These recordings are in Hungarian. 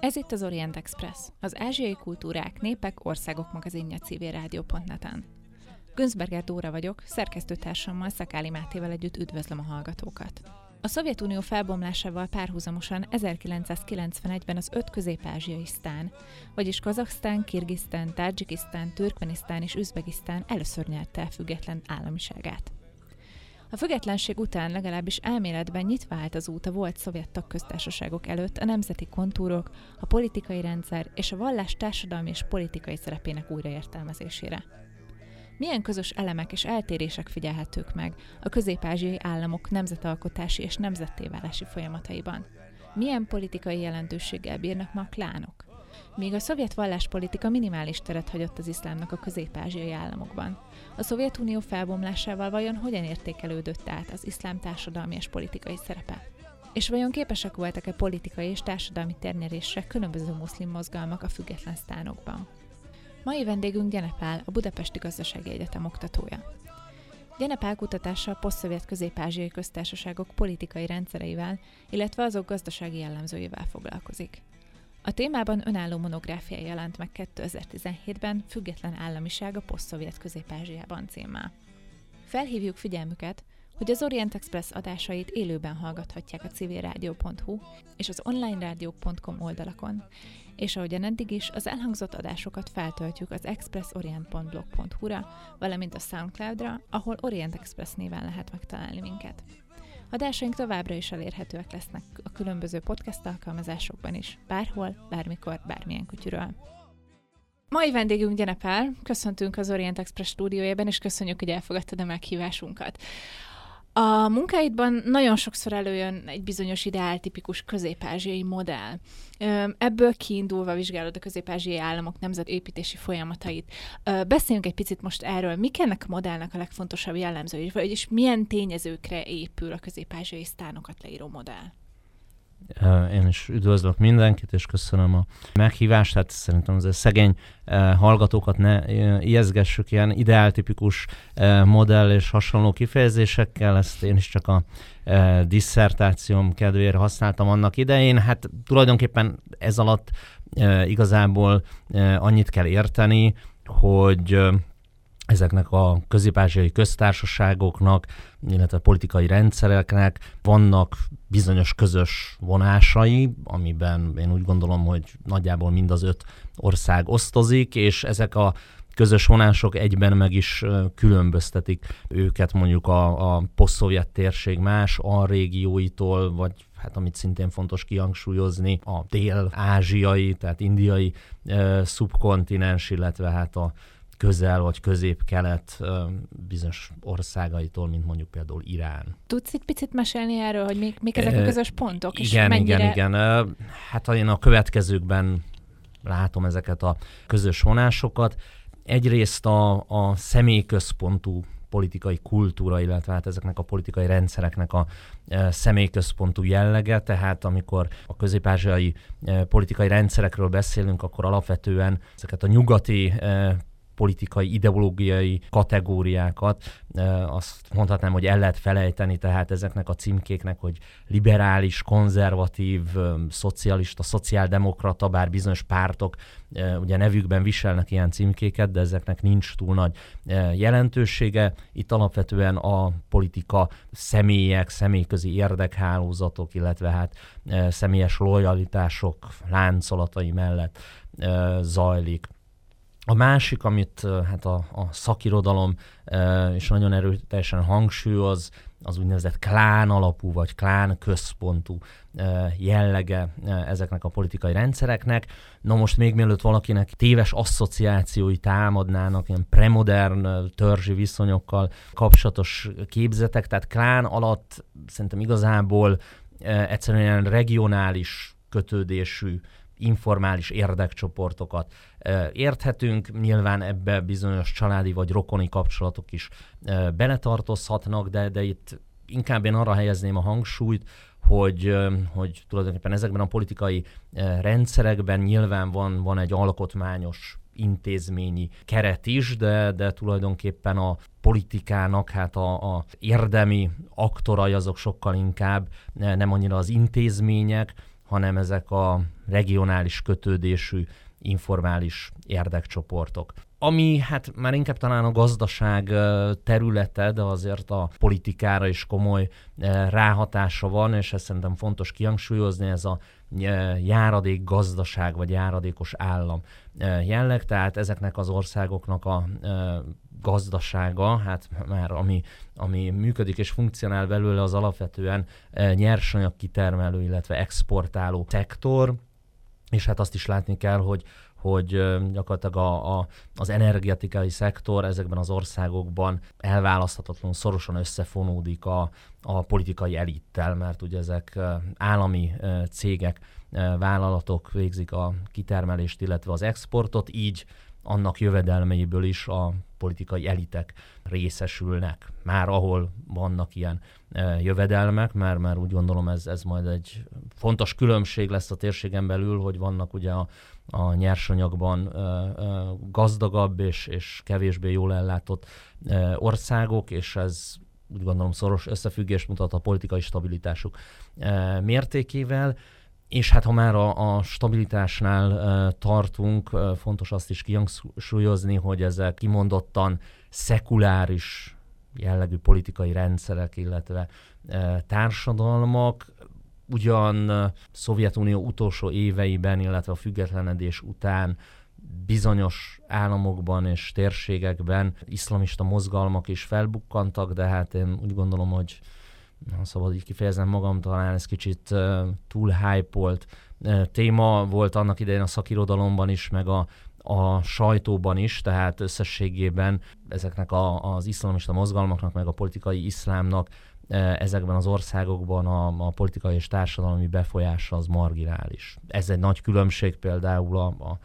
Ez itt az Orient Express, az ázsiai kultúrák, népek, országok magazinja civilrádió.net-en. Günzberger Dóra vagyok, szerkesztőtársammal Szakáli Mátéval együtt üdvözlöm a hallgatókat. A Szovjetunió felbomlásával párhuzamosan 1991-ben az öt közép-ázsiai sztán, vagyis Kazaksztán, Kirgisztán, Tadzsikisztán, Türkmenisztán és Üzbegisztán először nyerte el független államiságát. A függetlenség után legalábbis elméletben nyitva állt az út a volt szovjet tagköztársaságok előtt a nemzeti kontúrok, a politikai rendszer és a vallás társadalmi és politikai szerepének újraértelmezésére. Milyen közös elemek és eltérések figyelhetők meg a közép-ázsiai államok nemzetalkotási és nemzettéválási folyamataiban? Milyen politikai jelentőséggel bírnak ma a klánok? Míg a szovjet valláspolitika minimális teret hagyott az iszlámnak a közép-ázsiai államokban. A Szovjetunió felbomlásával vajon hogyan értékelődött át az iszlám társadalmi és politikai szerepe? És vajon képesek voltak-e politikai és társadalmi ternyerésre különböző muszlim mozgalmak a független sztánokban? Mai vendégünk Gyenepál, a Budapesti Gazdasági Egyetem oktatója. Gyenepál kutatása a posztszovjet közép-ázsiai köztársaságok politikai rendszereivel, illetve azok gazdasági jellemzőivel foglalkozik. A témában önálló monográfia jelent meg 2017-ben Független államiság a posztszovjet közép-ázsiában címmel. Felhívjuk figyelmüket, hogy az Orient Express adásait élőben hallgathatják a civilrádió.hu és az onlinerádió.com oldalakon, és ahogyan eddig is, az elhangzott adásokat feltöltjük az expressorient.blog.hu-ra, valamint a Soundcloud-ra, ahol Orient Express néven lehet megtalálni minket. Adásaink továbbra is elérhetőek lesznek a különböző podcast alkalmazásokban is, bárhol, bármikor, bármilyen kutyuról. Mai vendégünk Gyenepel, köszöntünk az Orient Express stúdiójában, és köszönjük, hogy elfogadtad a meghívásunkat. A munkáidban nagyon sokszor előjön egy bizonyos ideáltipikus közép-ázsiai modell. Ebből kiindulva vizsgálod a közép-ázsiai államok nemzetépítési folyamatait. Beszéljünk egy picit most erről. Mik ennek a modellnek a legfontosabb jellemzői, vagyis milyen tényezőkre épül a közép-ázsiai sztánokat leíró modell? Én is üdvözlök mindenkit, és köszönöm a meghívást. Hát szerintem az a szegény hallgatókat ne ijeszgessük ilyen ideáltipikus modell és hasonló kifejezésekkel. Ezt én is csak a disszertációm kedvére használtam annak idején. Hát tulajdonképpen ez alatt igazából annyit kell érteni, hogy ezeknek a közép-ázsiai köztársaságoknak, illetve politikai rendszereknek vannak bizonyos közös vonásai, amiben én úgy gondolom, hogy nagyjából mind az öt ország osztozik, és ezek a közös vonások egyben meg is különböztetik őket mondjuk a, a posztszovjet térség más a régióitól, vagy hát amit szintén fontos kihangsúlyozni, a dél-ázsiai, tehát indiai e, szubkontinens, illetve hát a közel vagy közép-kelet bizonyos országaitól, mint mondjuk például Irán. Tudsz egy picit mesélni erről, hogy még, még ezek a közös pontok? Igen, és mennyire... igen, igen. Hát én a következőkben látom ezeket a közös vonásokat. Egyrészt a, a személyközpontú politikai kultúra, illetve hát ezeknek a politikai rendszereknek a személyközpontú jellege, tehát amikor a közép-ázsiai politikai rendszerekről beszélünk, akkor alapvetően ezeket a nyugati politikai, ideológiai kategóriákat, azt mondhatnám, hogy el lehet felejteni, tehát ezeknek a címkéknek, hogy liberális, konzervatív, szocialista, szociáldemokrata, bár bizonyos pártok ugye nevükben viselnek ilyen címkéket, de ezeknek nincs túl nagy jelentősége. Itt alapvetően a politika személyek, személyközi érdekhálózatok, illetve hát személyes lojalitások láncolatai mellett zajlik. A másik, amit hát a, a szakirodalom és nagyon erőteljesen hangsúlyoz, az úgynevezett klán alapú vagy klán központú jellege ezeknek a politikai rendszereknek. Na most még mielőtt valakinek téves asszociációi támadnának, ilyen premodern törzsi viszonyokkal kapcsolatos képzetek, tehát klán alatt szerintem igazából egyszerűen regionális kötődésű informális érdekcsoportokat érthetünk. Nyilván ebbe bizonyos családi vagy rokoni kapcsolatok is beletartozhatnak, de, de itt inkább én arra helyezném a hangsúlyt, hogy, hogy tulajdonképpen ezekben a politikai rendszerekben nyilván van, van egy alkotmányos intézményi keret is, de, de tulajdonképpen a politikának hát a, a érdemi aktorai azok sokkal inkább nem annyira az intézmények, hanem ezek a regionális kötődésű informális érdekcsoportok. Ami hát már inkább talán a gazdaság területe, de azért a politikára is komoly ráhatása van, és ezt szerintem fontos kihangsúlyozni, ez a járadék gazdaság, vagy járadékos állam jelleg, tehát ezeknek az országoknak a gazdasága, hát már ami, ami működik és funkcionál belőle, az alapvetően nyersanyag kitermelő, illetve exportáló szektor, és hát azt is látni kell, hogy hogy gyakorlatilag a, a, az energetikai szektor ezekben az országokban elválaszthatatlanul szorosan összefonódik a, a politikai elittel, mert ugye ezek állami cégek, vállalatok végzik a kitermelést, illetve az exportot, így annak jövedelmeiből is a politikai elitek részesülnek. Már ahol vannak ilyen e, jövedelmek, mert, mert úgy gondolom ez, ez majd egy fontos különbség lesz a térségen belül, hogy vannak ugye a, a nyersanyagban e, e, gazdagabb és, és kevésbé jól ellátott országok, és ez úgy gondolom szoros összefüggést mutat a politikai stabilitásuk mértékével. És hát ha már a, a stabilitásnál tartunk, fontos azt is kihangsúlyozni, hogy ezek kimondottan szekuláris jellegű politikai rendszerek, illetve társadalmak, ugyan Szovjetunió utolsó éveiben, illetve a függetlenedés után bizonyos államokban és térségekben iszlamista mozgalmak is felbukkantak, de hát én úgy gondolom, hogy ha szabad így kifejezem magam, talán ez kicsit uh, túl hype-olt uh, téma volt annak idején a szakirodalomban is, meg a, a sajtóban is, tehát összességében ezeknek a, az iszlamista mozgalmaknak, meg a politikai iszlámnak ezekben az országokban a, a politikai és társadalmi befolyása az marginális. Ez egy nagy különbség például a, a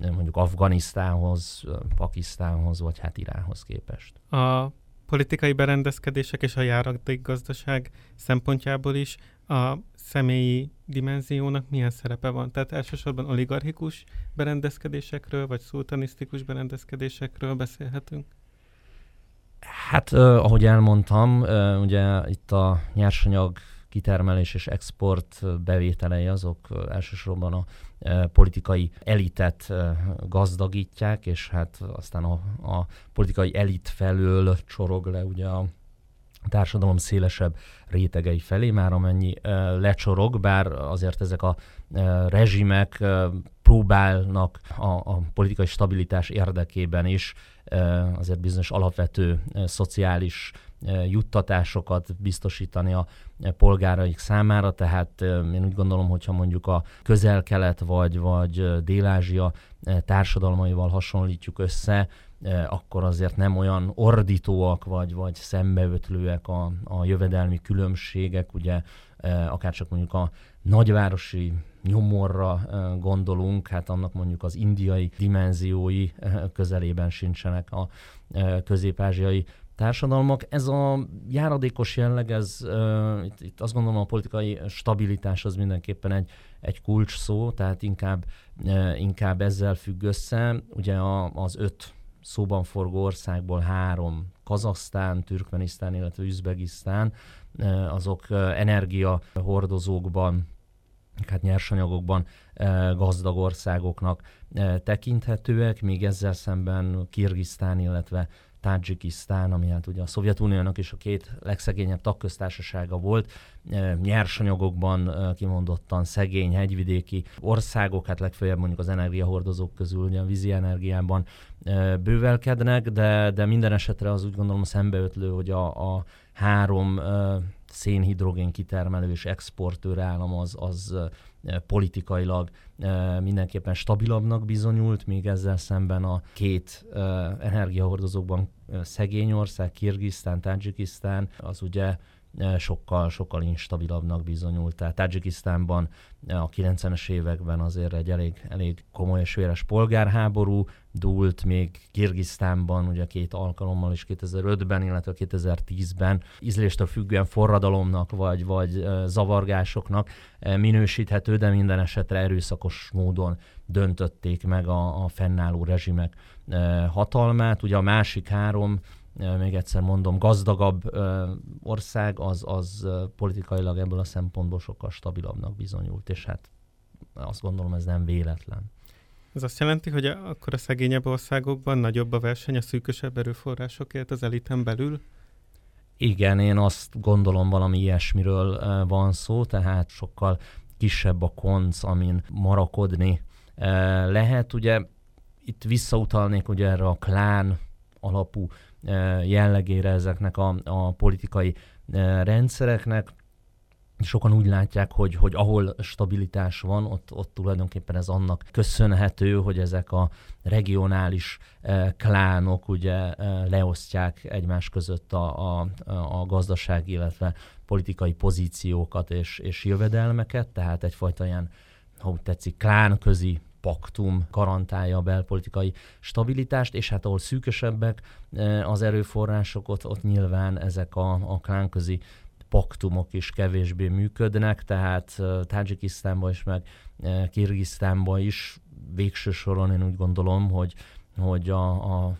mondjuk Afganisztánhoz, Pakisztánhoz, vagy hát Iránhoz képest. A politikai berendezkedések és a járadékgazdaság szempontjából is a személyi dimenziónak milyen szerepe van? Tehát elsősorban oligarchikus berendezkedésekről, vagy szultanisztikus berendezkedésekről beszélhetünk? Hát, eh, ahogy elmondtam, eh, ugye itt a nyersanyag kitermelés és export bevételei azok elsősorban a politikai elitet gazdagítják, és hát aztán a, a politikai elit felől csorog le ugye a társadalom szélesebb rétegei felé, már amennyi lecsorog, bár azért ezek a rezsimek próbálnak a, a politikai stabilitás érdekében is azért bizonyos alapvető szociális juttatásokat biztosítani a polgáraik számára, tehát én úgy gondolom, hogyha mondjuk a közel-kelet vagy, vagy Dél-Ázsia társadalmaival hasonlítjuk össze, akkor azért nem olyan ordítóak vagy, vagy szembeötlőek a, a jövedelmi különbségek, ugye akár csak mondjuk a nagyvárosi nyomorra gondolunk, hát annak mondjuk az indiai dimenziói közelében sincsenek a közép-ázsiai társadalmak. Ez a járadékos jelleg, ez uh, itt, itt azt gondolom a politikai stabilitás az mindenképpen egy, egy kulcs szó, tehát inkább, uh, inkább ezzel függ össze. Ugye a, az öt szóban forgó országból három, Kazasztán, Türkmenisztán, illetve Üzbegisztán, uh, azok uh, energiahordozókban, hát nyersanyagokban gazdag országoknak tekinthetőek, még ezzel szemben Kirgisztán, illetve Tajikisztán, ami hát ugye a Szovjetuniónak is a két legszegényebb tagköztársasága volt, nyersanyagokban kimondottan szegény hegyvidéki országok, hát legfeljebb mondjuk az energiahordozók közül, ugye a vízi energiában bővelkednek, de, de minden esetre az úgy gondolom szembeötlő, hogy a, a három szénhidrogén kitermelő és exportőr állam az, az politikailag mindenképpen stabilabbnak bizonyult, míg ezzel szemben a két energiahordozókban szegény ország, Kirgisztán, Tajikisztán, az ugye sokkal, sokkal instabilabbnak bizonyult. Tehát Tajikisztánban a 90-es években azért egy elég, elég komoly és véres polgárháború dúlt, még Kirgisztánban ugye két alkalommal is 2005-ben, illetve 2010-ben ízléstől függően forradalomnak vagy, vagy zavargásoknak minősíthető, de minden esetre erőszakos módon döntötték meg a, a fennálló rezsimek hatalmát. Ugye a másik három még egyszer mondom, gazdagabb ország, az, az politikailag ebből a szempontból sokkal stabilabbnak bizonyult, és hát azt gondolom ez nem véletlen. Ez azt jelenti, hogy akkor a szegényebb országokban nagyobb a verseny a szűkösebb erőforrásokért az eliten belül? Igen, én azt gondolom valami ilyesmiről van szó, tehát sokkal kisebb a konc, amin marakodni lehet. Ugye itt visszautalnék ugye erre a klán alapú jellegére ezeknek a, a politikai rendszereknek. Sokan úgy látják, hogy, hogy ahol stabilitás van, ott, ott tulajdonképpen ez annak köszönhető, hogy ezek a regionális klánok ugye leosztják egymás között a, a, a gazdaság, illetve politikai pozíciókat és, és jövedelmeket, tehát egyfajta ilyen, ha úgy tetszik, klánközi paktum garantálja a belpolitikai stabilitást, és hát ahol szűkösebbek eh, az erőforrások, ott, ott nyilván ezek a, a klánközi paktumok is kevésbé működnek, tehát uh, Tajikisztánban is, meg uh, Kirgisztánban is végső soron én úgy gondolom, hogy, hogy a, a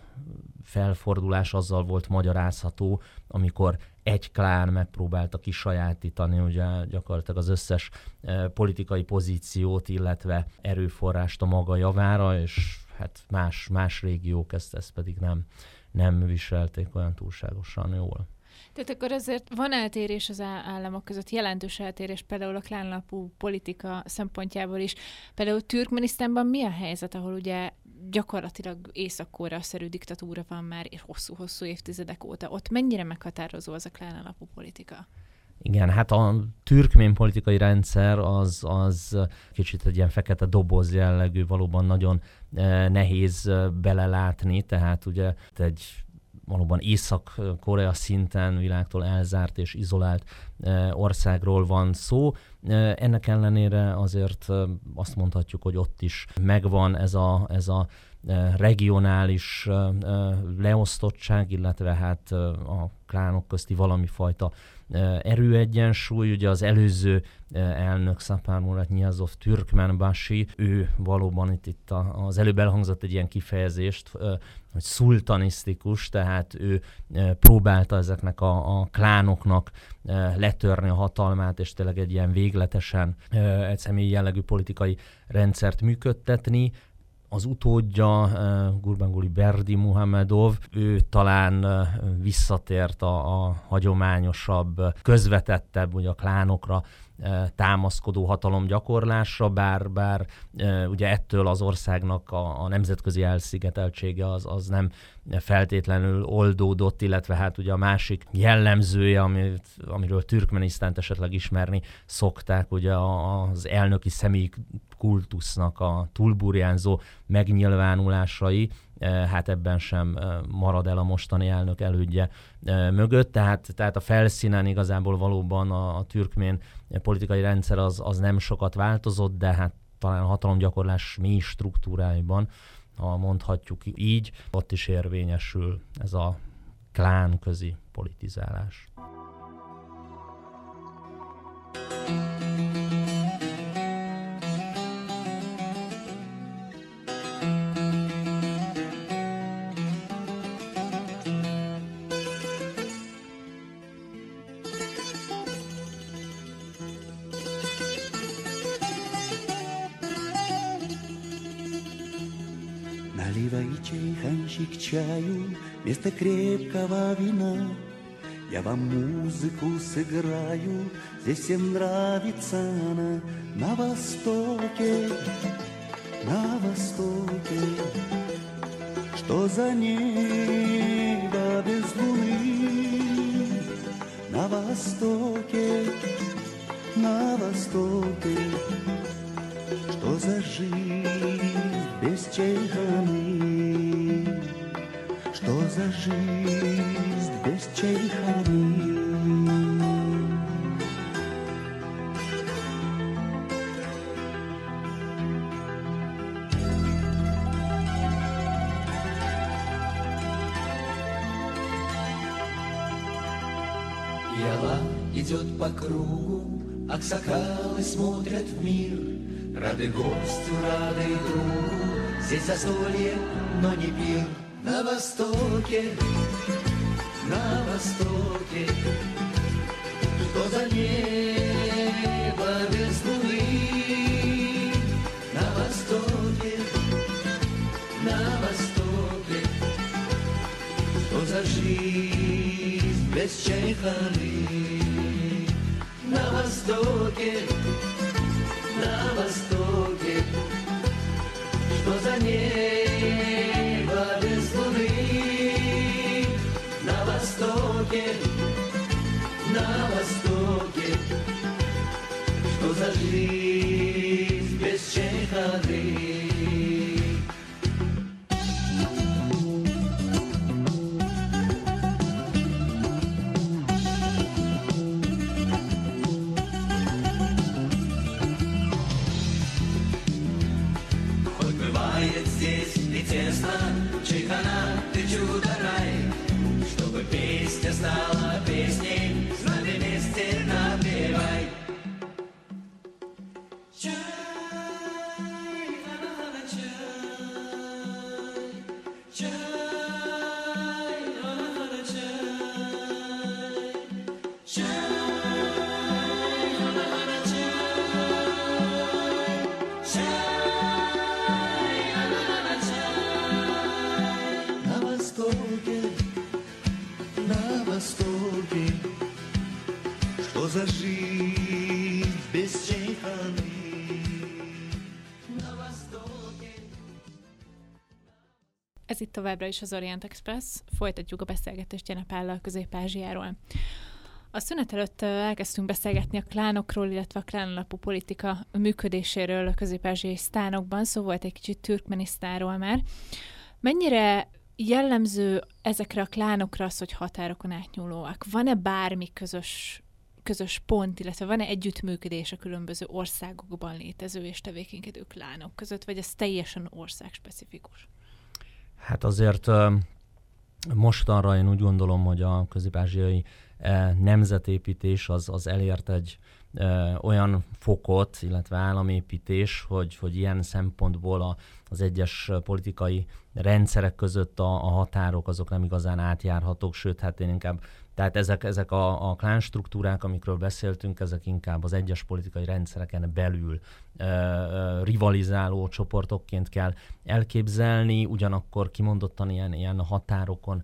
felfordulás azzal volt magyarázható, amikor egy klán megpróbálta kisajátítani ugye gyakorlatilag az összes e, politikai pozíciót, illetve erőforrást a maga javára, és hát más, más régiók ezt, ezt pedig nem, nem viselték olyan túlságosan jól. Tehát akkor azért van eltérés az államok között, jelentős eltérés például a klánlapú politika szempontjából is. Például Türkmenisztánban mi a helyzet, ahol ugye gyakorlatilag észak-korea-szerű diktatúra van már hosszú-hosszú évtizedek óta. Ott mennyire meghatározó az a klánalapú politika? Igen, hát a türkmén politikai rendszer az, az kicsit egy ilyen fekete doboz jellegű, valóban nagyon eh, nehéz eh, belelátni, tehát ugye egy valóban Észak-Korea szinten világtól elzárt és izolált eh, országról van szó. Ennek ellenére azért azt mondhatjuk, hogy ott is megvan ez a, ez a regionális leosztottság, illetve hát a klánok közti valami fajta erőegyensúly. Ugye az előző elnök Szapár Murat Nyazov Türkmenbasi, ő valóban itt, itt az előbb elhangzott egy ilyen kifejezést, hogy szultanisztikus, tehát ő próbálta ezeknek a, a klánoknak letörni a hatalmát, és tényleg egy ilyen végletesen egy személyi jellegű politikai rendszert működtetni az utódja, uh, Gurbanguly Berdi Muhamedov, ő talán uh, visszatért a, a hagyományosabb, közvetettebb, ugye a klánokra támaszkodó hatalom gyakorlásra, bár, bár ugye ettől az országnak a, a nemzetközi elszigeteltsége az, az nem feltétlenül oldódott, illetve hát ugye a másik jellemzője, amit, amiről Türkmenisztánt esetleg ismerni szokták, ugye az elnöki személy kultusznak a túlburjánzó megnyilvánulásai, hát ebben sem marad el a mostani elnök elődje mögött, tehát, tehát a felszínen igazából valóban a, a türkmén politikai rendszer az, az nem sokat változott, de hát talán a hatalomgyakorlás mély struktúráiban, ha mondhatjuk így, ott is érvényesül ez a klán közi politizálás. к вместо крепкого вина. Я вам музыку сыграю, здесь всем нравится она. На востоке, на востоке, что за небо без луны? На востоке, на востоке, что за жизнь без чайханы? За жизнь без чайханы? Яла идет по кругу, Аксакалы смотрят в мир, Рады гостю, рады другу, здесь застолье, но не пир. На востоке, на востоке, что за небо без луны. На востоке, на востоке, что за жизнь без чайханы. На востоке, на востоке, что за небо без луны. На востоке, на востоке, что за жизнь без чайханы. Ez itt továbbra is az Orient Express. Folytatjuk a beszélgetést Jenepállal Közép-Ázsiáról. A szünet előtt elkezdtünk beszélgetni a klánokról, illetve a klán alapú politika működéséről a közép-ázsiai sztánokban, szó volt egy kicsit Türkmenisztáról már. Mennyire jellemző ezekre a klánokra az, hogy határokon átnyúlóak? Van-e bármi közös, közös pont, illetve van-e együttműködés a különböző országokban létező és tevékenykedő klánok között, vagy ez teljesen országspecifikus? Hát azért mostanra én úgy gondolom, hogy a közép-ázsiai eh, nemzetépítés az, az elért egy eh, olyan fokot, illetve államépítés, hogy, hogy ilyen szempontból a, az egyes politikai rendszerek között a, a határok azok nem igazán átjárhatók, sőt, hát én inkább tehát ezek, ezek a, a klán struktúrák, amikről beszéltünk, ezek inkább az egyes politikai rendszereken belül rivalizáló csoportokként kell elképzelni, ugyanakkor kimondottan ilyen, ilyen határokon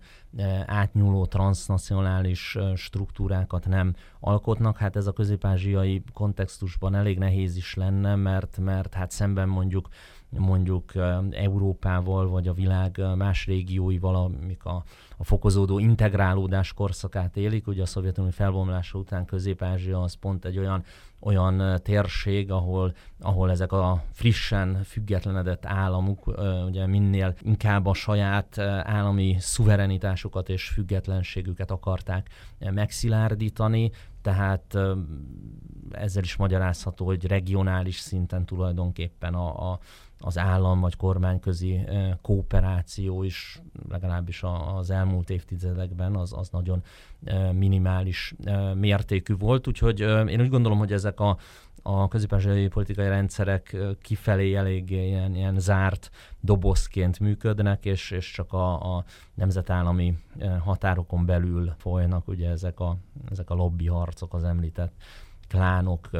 átnyúló transnacionális struktúrákat nem alkotnak. Hát ez a közép-ázsiai kontextusban elég nehéz is lenne, mert, mert hát szemben mondjuk mondjuk Európával, vagy a világ más régióival, amik a, a fokozódó integrálódás korszakát élik. Ugye a Szovjetunió felbomlása után Közép-Ázsia az pont egy olyan, olyan térség, ahol, ahol ezek a frissen függetlenedett államok ugye minél inkább a saját állami szuverenitásukat és függetlenségüket akarták megszilárdítani, tehát ezzel is magyarázható, hogy regionális szinten tulajdonképpen a, a, az állam vagy kormányközi eh, kooperáció is legalábbis az elmúlt évtizedekben az, az nagyon eh, minimális eh, mértékű volt, úgyhogy én úgy gondolom, hogy ezek a, a közép politikai rendszerek kifelé elég ilyen, ilyen zárt dobozként működnek, és, és csak a, a nemzetállami határokon belül folynak ugye ezek a, ezek a lobby harcok az említett klánok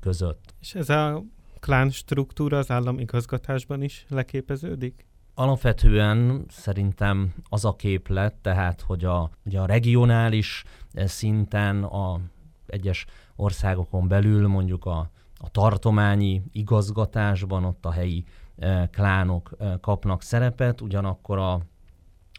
között. És ez a klán struktúra az állam igazgatásban is leképeződik? Alapvetően szerintem az a képlet, tehát hogy a, ugye a regionális eh, szinten a egyes országokon belül mondjuk a, a tartományi igazgatásban ott a helyi eh, klánok eh, kapnak szerepet, ugyanakkor a,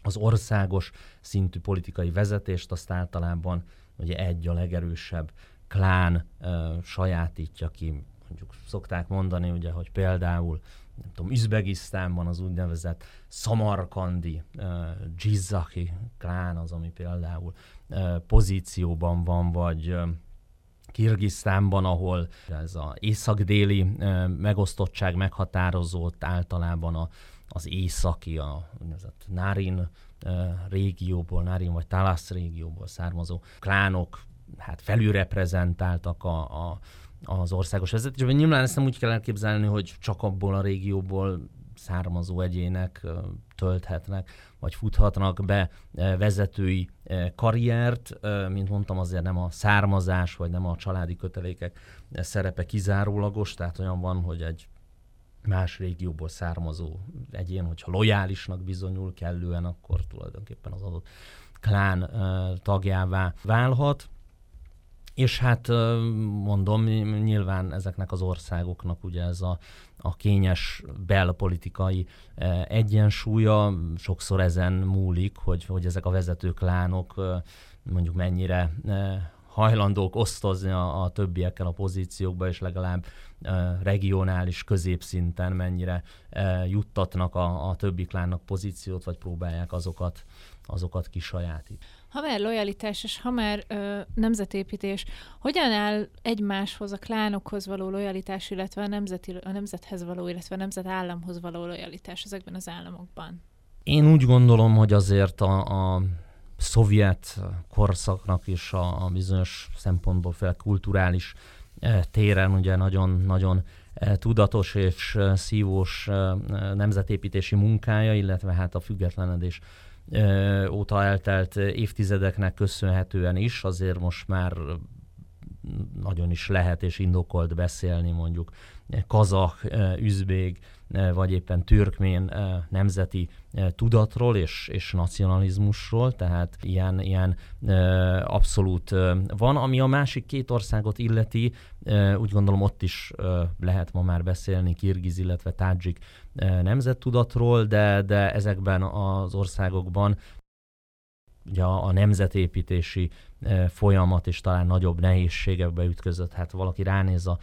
az országos szintű politikai vezetést azt általában ugye egy a legerősebb klán ö, sajátítja ki. Mondjuk szokták mondani, ugye, hogy például nem tudom, Üzbegisztánban az úgynevezett Samarkandi uh, Gizaki klán az, ami például uh, pozícióban van, vagy uh, Kirgisztánban, ahol ez az észak-déli uh, megosztottság meghatározott általában a, az északi, a úgynevezett Nárin uh, régióból, Nárin vagy Talasz régióból származó klánok hát felülreprezentáltak a, a, az országos vezetésben. Nyilván ezt nem úgy kell elképzelni, hogy csak abból a régióból származó egyének tölthetnek, vagy futhatnak be vezetői karriert, mint mondtam, azért nem a származás, vagy nem a családi kötelékek szerepe kizárólagos, tehát olyan van, hogy egy más régióból származó egyén, hogyha lojálisnak bizonyul kellően, akkor tulajdonképpen az adott klán tagjává válhat. És hát mondom, nyilván ezeknek az országoknak ugye ez a, a kényes belpolitikai egyensúlya sokszor ezen múlik, hogy, hogy ezek a vezetők lánok mondjuk mennyire hajlandók osztozni a, a többiekkel a pozíciókba, és legalább e, regionális középszinten mennyire e, juttatnak a, a többi klánnak pozíciót, vagy próbálják azokat, azokat kisajátítani. Ha már lojalitás és ha már ö, nemzetépítés, hogyan áll egymáshoz, a klánokhoz való lojalitás, illetve a, nemzeti, a nemzethez való, illetve a nemzetállamhoz való lojalitás ezekben az államokban? Én úgy gondolom, hogy azért a, a szovjet korszaknak is a, a bizonyos szempontból fel kulturális e, téren ugye nagyon-nagyon e, tudatos és e, szívós nemzetépítési munkája, illetve hát a függetlenedés óta eltelt évtizedeknek köszönhetően is, azért most már nagyon is lehet és indokolt beszélni mondjuk kazak, üzbég, vagy éppen türkmén nemzeti tudatról és, és nacionalizmusról, tehát ilyen, ilyen abszolút van. Ami a másik két országot illeti, úgy gondolom ott is lehet ma már beszélni kirgiz, illetve tádzsik nemzettudatról, de, de ezekben az országokban ugye a, a nemzetépítési folyamat is talán nagyobb nehézségekbe ütközött. Hát valaki ránéz a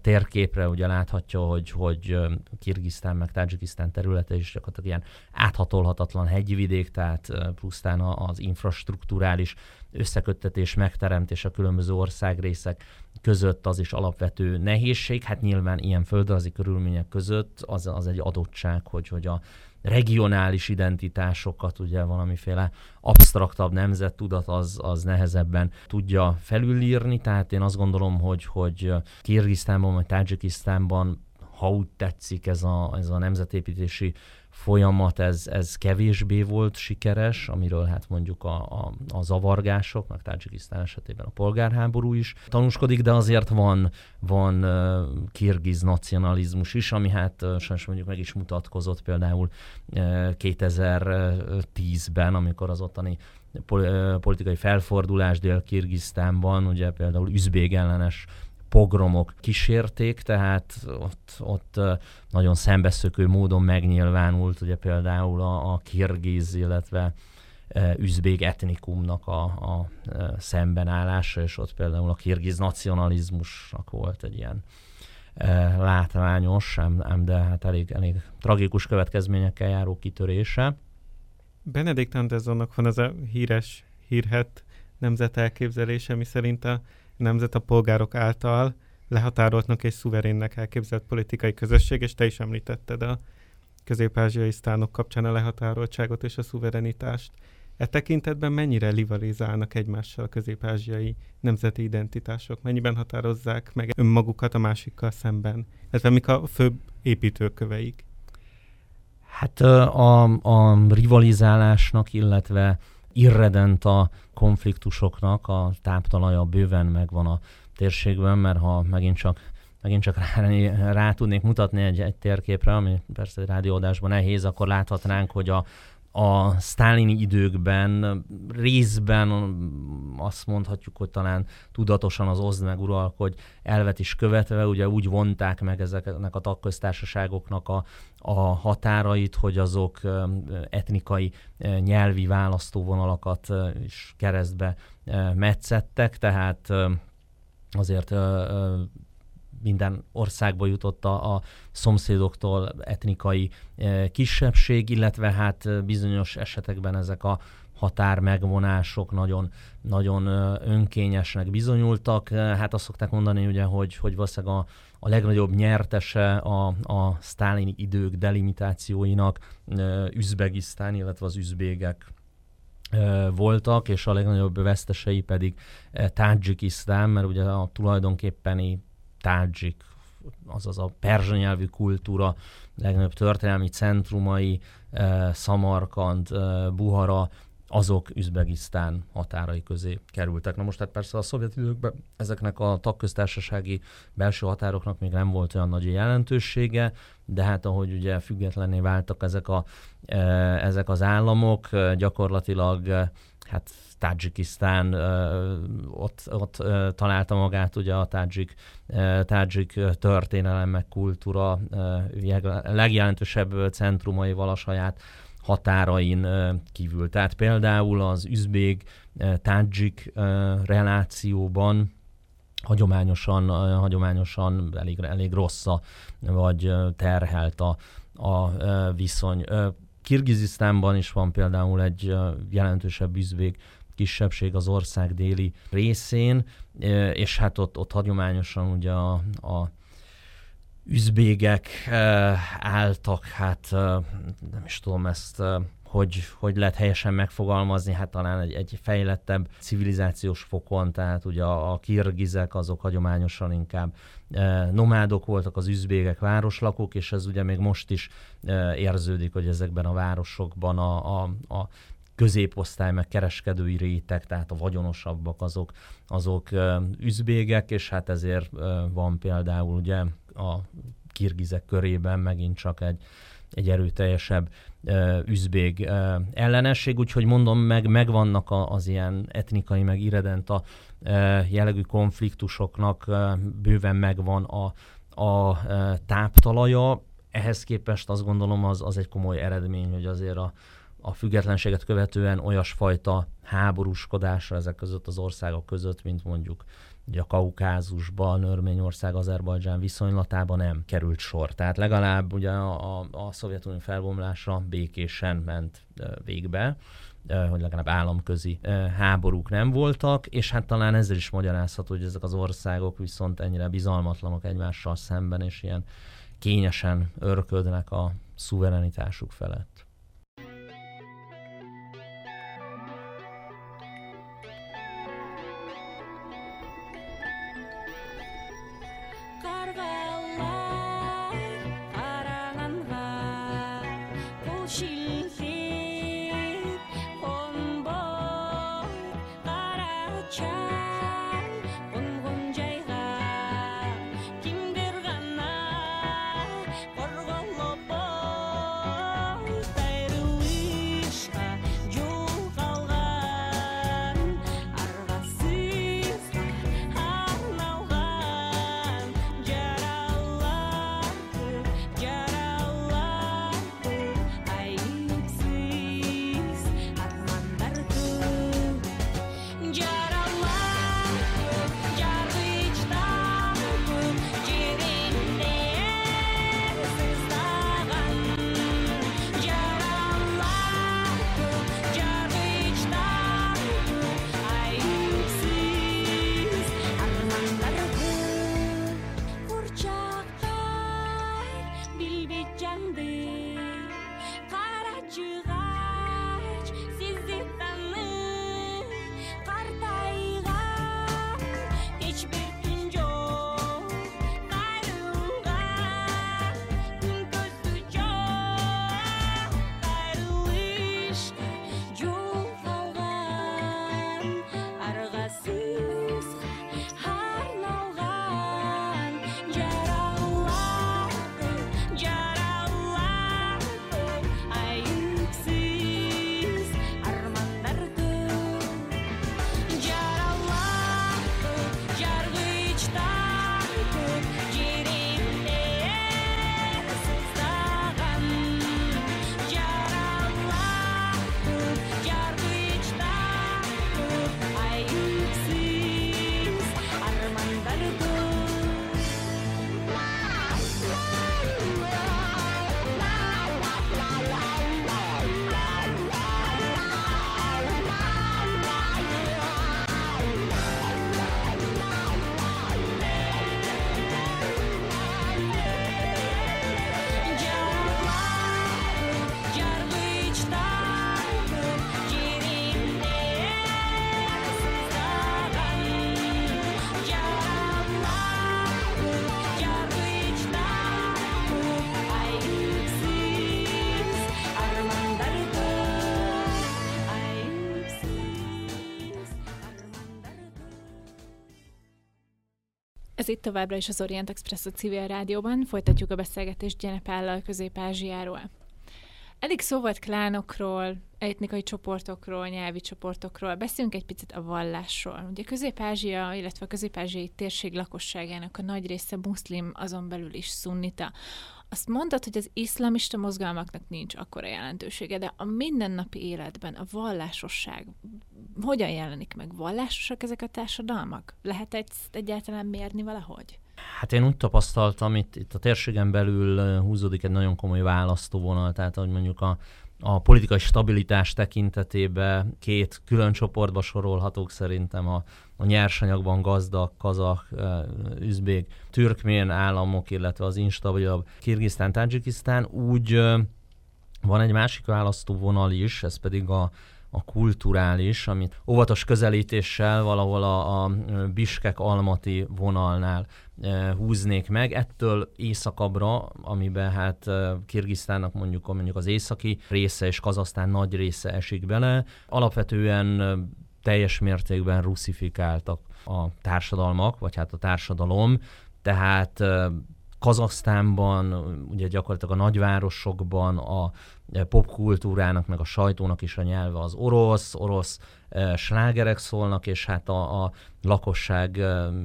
térképre, ugye láthatja, hogy, hogy Kirgisztán meg Tajikisztán területe is gyakorlatilag ilyen áthatolhatatlan hegyvidék, tehát pusztán az infrastruktúrális összeköttetés, megteremtés a különböző országrészek között az is alapvető nehézség. Hát nyilván ilyen földrajzi körülmények között az, az egy adottság, hogy, hogy a regionális identitásokat, ugye valamiféle absztraktabb nemzettudat az, az nehezebben tudja felülírni, tehát én azt gondolom, hogy, hogy Kirgisztánban vagy Tajikisztánban ha úgy tetszik, ez a, ez a nemzetépítési folyamat, ez, ez kevésbé volt sikeres, amiről hát mondjuk a, a, a zavargások, meg Tajikisztán esetében a polgárháború is tanúskodik, de azért van, van kirgiz nacionalizmus is, ami hát sajnos mondjuk meg is mutatkozott például uh, 2010-ben, amikor az ottani politikai felfordulás Dél-Kirgisztánban, ugye például üzbég ellenes pogromok kísérték, tehát ott, ott nagyon szembeszökő módon megnyilvánult ugye például a, a kirgiz, illetve üzbég etnikumnak a, a szembenállása, és ott például a kirgiz nacionalizmusnak volt egy ilyen látványos, ám, ám de hát elég, elég tragikus következményekkel járó kitörése. Benedikt Andersonnak van ez a híres, hírhet nemzet elképzelése, mi szerint a nemzet a polgárok által lehatároltnak és szuverénnek elképzelt politikai közösség, és te is említetted a közép-ázsiai sztánok kapcsán a lehatároltságot és a szuverenitást. E tekintetben mennyire rivalizálnak egymással a közép-ázsiai nemzeti identitások? Mennyiben határozzák meg önmagukat a másikkal szemben? Ez mik a főbb építőköveik? Hát a, a rivalizálásnak, illetve irredent a konfliktusoknak, a táptalaja bőven megvan a térségben, mert ha megint csak megint csak rá, rá tudnék mutatni egy, egy térképre, ami persze egy rádióadásban nehéz, akkor láthatnánk, hogy a, a sztálini időkben részben azt mondhatjuk, hogy talán tudatosan az oszd meg hogy elvet is követve, ugye úgy vonták meg ezeknek a tagköztársaságoknak a, a határait, hogy azok etnikai, nyelvi választóvonalakat is keresztbe metszettek, tehát azért minden országba jutott a, a szomszédoktól etnikai e, kisebbség, illetve hát bizonyos esetekben ezek a határ megvonások nagyon, nagyon önkényesnek bizonyultak. Hát azt szokták mondani, ugye, hogy, hogy valószínűleg a, a legnagyobb nyertese a, a sztálini idők delimitációinak Üzbegisztán, illetve az üzbégek voltak, és a legnagyobb vesztesei pedig Tajikisztán, mert ugye a tulajdonképpeni tádzsik, azaz a perzsa nyelvű kultúra legnagyobb történelmi centrumai, Szamarkand, Buhara, azok Üzbegisztán határai közé kerültek. Na most tehát persze a szovjet időkben ezeknek a tagköztársasági belső határoknak még nem volt olyan nagy jelentősége, de hát ahogy ugye függetlenné váltak ezek, a, ezek az államok, gyakorlatilag hát Tajikisztán ott, ott találta magát ugye a tádzsik, tádzsik történelem, meg kultúra legjelentősebb centrumaival a saját határain kívül. Tehát például az üzbég tádzsik relációban hagyományosan, hagyományosan elég, elég rossz a, vagy terhelt a, a viszony. Kirgizisztánban is van például egy jelentősebb üzbég kisebbség az ország déli részén, és hát ott, ott hagyományosan ugye a, a üzbégek álltak, hát nem is tudom ezt hogy, hogy lehet helyesen megfogalmazni, hát talán egy, egy fejlettebb civilizációs fokon, tehát ugye a, a kirgizek azok hagyományosan inkább e, nomádok voltak, az üzbégek városlakók, és ez ugye még most is e, érződik, hogy ezekben a városokban a, a, a középosztály, meg kereskedői réteg, tehát a vagyonosabbak azok, azok üzbégek, és hát ezért van például ugye a kirgizek körében megint csak egy, egy erőteljesebb üzbég ellenesség, úgyhogy mondom, meg megvannak az ilyen etnikai, meg irredenta jellegű konfliktusoknak bőven megvan a, a táptalaja, ehhez képest azt gondolom az, az egy komoly eredmény, hogy azért a, a függetlenséget követően olyasfajta háborúskodásra ezek között az országok között, mint mondjuk ugye a Kaukázusban, Örményország, Azerbajdzsán viszonylatában nem került sor. Tehát legalább ugye a, a, a Szovjetunió felbomlása békésen ment végbe, hogy legalább államközi háborúk nem voltak, és hát talán ezzel is magyarázható, hogy ezek az országok viszont ennyire bizalmatlanok egymással szemben, és ilyen kényesen örködnek a szuverenitásuk felett. Itt továbbra is az Orient Express a civil rádióban. Folytatjuk a beszélgetést Gyenepállal Közép-Ázsiáról. Eddig szó volt klánokról, etnikai csoportokról, nyelvi csoportokról. Beszéljünk egy picit a vallásról. Ugye Közép-Ázsia, illetve a közép-ázsiai térség lakosságának a nagy része muszlim, azon belül is szunnita. Azt mondtad, hogy az iszlamista mozgalmaknak nincs akkora jelentősége, de a mindennapi életben a vallásosság hogyan jelenik meg? Vallásosak ezek a társadalmak? Lehet egy, egyáltalán mérni valahogy? Hát én úgy tapasztaltam, itt, itt a térségen belül húzódik egy nagyon komoly választóvonal, tehát hogy mondjuk a, a politikai stabilitás tekintetében két külön csoportba sorolhatók szerintem a, a nyersanyagban gazdag, kazak, üzbék, türkmén államok, illetve az instabilabb Kirgisztán, Tajikisztán, úgy van egy másik választóvonal is, ez pedig a, a kulturális, amit óvatos közelítéssel valahol a, a Biskek Almati vonalnál húznék meg. Ettől északabbra, amiben hát Kirgisztánnak mondjuk, mondjuk az északi része és Kazasztán nagy része esik bele, alapvetően teljes mértékben ruszifikáltak a társadalmak, vagy hát a társadalom, tehát Kazasztánban, ugye gyakorlatilag a nagyvárosokban a popkultúrának, meg a sajtónak is a nyelve az orosz, orosz e, slágerek szólnak, és hát a, a lakosság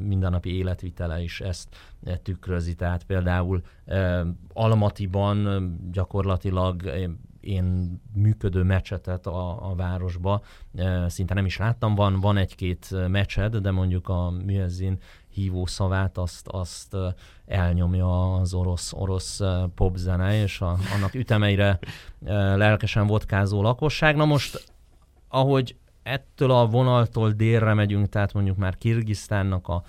mindennapi életvitele is ezt tükrözi. Tehát például Almatiban gyakorlatilag én működő mecsetet a, a városba szinte nem is láttam. Van, van egy-két mecsed, de mondjuk a Müezzin hívó szavát azt, azt elnyomja az orosz, orosz popzene, és a, annak ütemeire lelkesen vodkázó lakosság. Na most, ahogy ettől a vonaltól délre megyünk, tehát mondjuk már Kirgisztánnak a,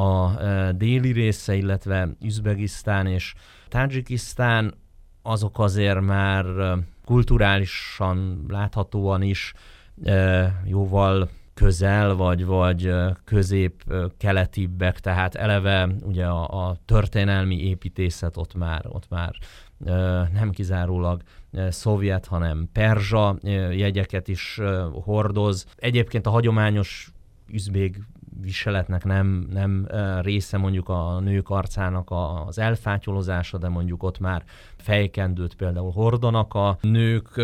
a déli része, illetve Üzbegisztán és Tajikisztán, azok azért már kulturálisan láthatóan is jóval közel, vagy, vagy közép-keletibbek, tehát eleve ugye a, a történelmi építészet ott már, ott már nem kizárólag szovjet, hanem perzsa jegyeket is hordoz. Egyébként a hagyományos üzbég viseletnek nem, nem része mondjuk a nők arcának az elfátyolozása, de mondjuk ott már fejkendőt például hordanak a nők,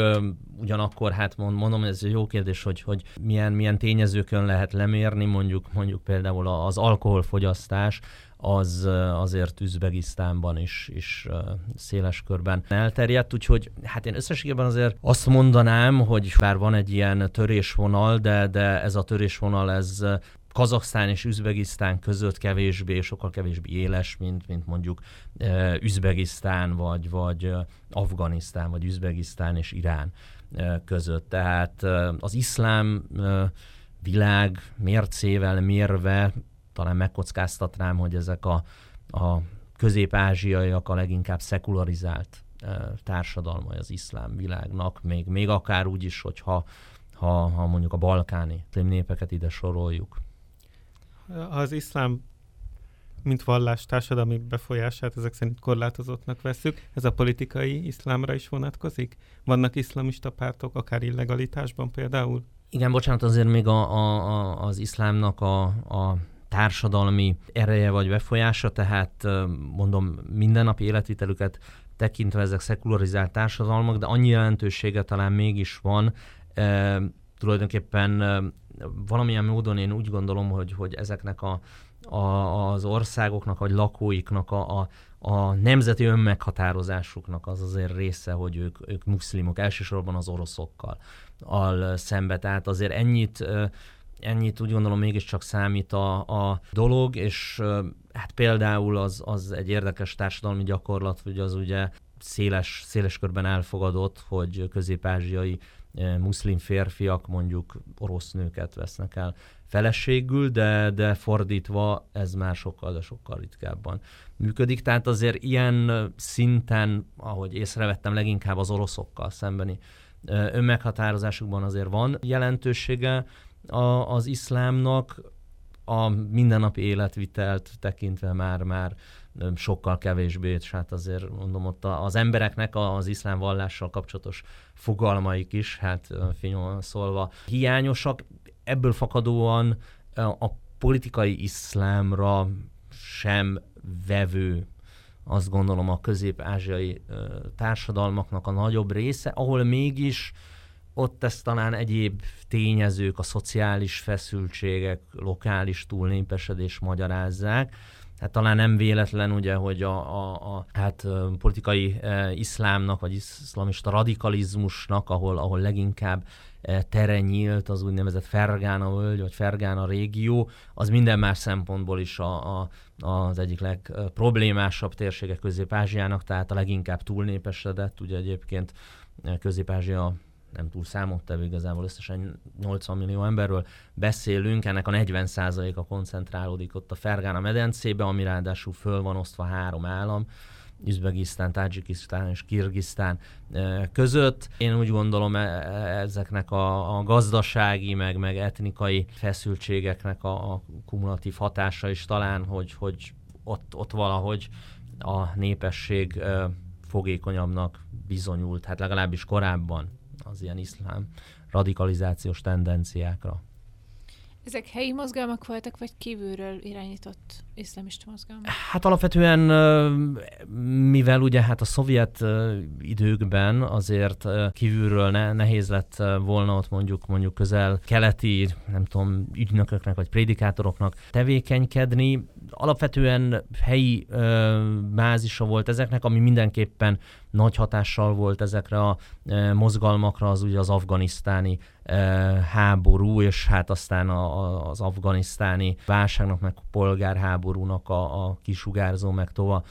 ugyanakkor hát mondom, ez egy jó kérdés, hogy, hogy milyen, milyen tényezőkön lehet lemérni, mondjuk, mondjuk például az alkoholfogyasztás, az azért Üzbegisztánban is, is széles körben elterjedt, úgyhogy hát én összességében azért azt mondanám, hogy bár van egy ilyen törésvonal, de, de ez a törésvonal ez Kazaksztán és Üzbegisztán között kevésbé, sokkal kevésbé éles, mint, mint mondjuk e, Üzbegisztán, vagy, vagy e, Afganisztán, vagy Üzbegisztán és Irán e, között. Tehát e, az iszlám e, világ mércével mérve talán megkockáztatnám, hogy ezek a, a közép-ázsiaiak a leginkább szekularizált e, társadalmai az iszlám világnak, még, még akár úgy is, hogyha ha, ha mondjuk a balkáni népeket ide soroljuk az iszlám mint vallás társadalmi befolyását ezek szerint korlátozottnak veszük. Ez a politikai iszlámra is vonatkozik? Vannak iszlamista pártok, akár illegalitásban például? Igen, bocsánat, azért még a, a, a, az iszlámnak a, a társadalmi ereje vagy befolyása, tehát mondom, mindennapi életvitelüket tekintve ezek szekularizált társadalmak, de annyi jelentősége talán mégis van, e, tulajdonképpen valamilyen módon én úgy gondolom, hogy, hogy ezeknek a, a, az országoknak, vagy lakóiknak a, a, a nemzeti önmeghatározásuknak az azért része, hogy ők, ők muszlimok, elsősorban az oroszokkal al szembe. Tehát azért ennyit ennyit úgy gondolom mégiscsak számít a, a dolog, és hát például az, az egy érdekes társadalmi gyakorlat, hogy az ugye széles, széles körben elfogadott, hogy közép-ázsiai muszlim férfiak mondjuk orosz nőket vesznek el feleségül, de, de fordítva ez már sokkal, de sokkal ritkábban működik. Tehát azért ilyen szinten, ahogy észrevettem, leginkább az oroszokkal szembeni önmeghatározásukban azért van jelentősége a, az iszlámnak, a mindennapi életvitelt tekintve már már sokkal kevésbé, és hát azért mondom ott az embereknek az iszlám vallással kapcsolatos fogalmaik is, hát finoman szólva hiányosak. Ebből fakadóan a politikai iszlámra sem vevő azt gondolom a közép-ázsiai társadalmaknak a nagyobb része, ahol mégis ott ezt talán egyéb tényezők, a szociális feszültségek, lokális túlnépesedés magyarázzák. Hát talán nem véletlen ugye, hogy a, a, a hát, politikai e, iszlámnak, vagy iszlamista radikalizmusnak, ahol, ahol leginkább e, tere nyílt az úgynevezett Fergána völgy, vagy Fergána régió, az minden más szempontból is a, a, az egyik legproblémásabb térsége Közép-Ázsiának, tehát a leginkább túlnépesedett, ugye egyébként Közép-Ázsia nem túl számottevő, igazából összesen 80 millió emberről beszélünk, ennek a 40%-a koncentrálódik ott a Fergana medencébe, ami ráadásul föl van osztva három állam, Üzbegisztán, Tajikisztán és Kirgisztán eh, között. Én úgy gondolom e, e, ezeknek a, a gazdasági, meg, meg etnikai feszültségeknek a, a kumulatív hatása is talán, hogy, hogy ott, ott valahogy a népesség eh, fogékonyabbnak bizonyult, hát legalábbis korábban az ilyen iszlám radikalizációs tendenciákra. Ezek helyi mozgalmak voltak, vagy kívülről irányított iszlamista mozgalmak? Hát alapvetően, mivel ugye hát a szovjet időkben azért kívülről ne, nehéz lett volna ott mondjuk mondjuk közel keleti, nem tudom, ügynököknek vagy prédikátoroknak tevékenykedni, alapvetően helyi bázisa volt ezeknek, ami mindenképpen nagy hatással volt ezekre a mozgalmakra, az ugye az afganisztáni háború, és hát aztán a, a, az afganisztáni válságnak, meg polgárháborúnak a, a kisugárzó, meg tova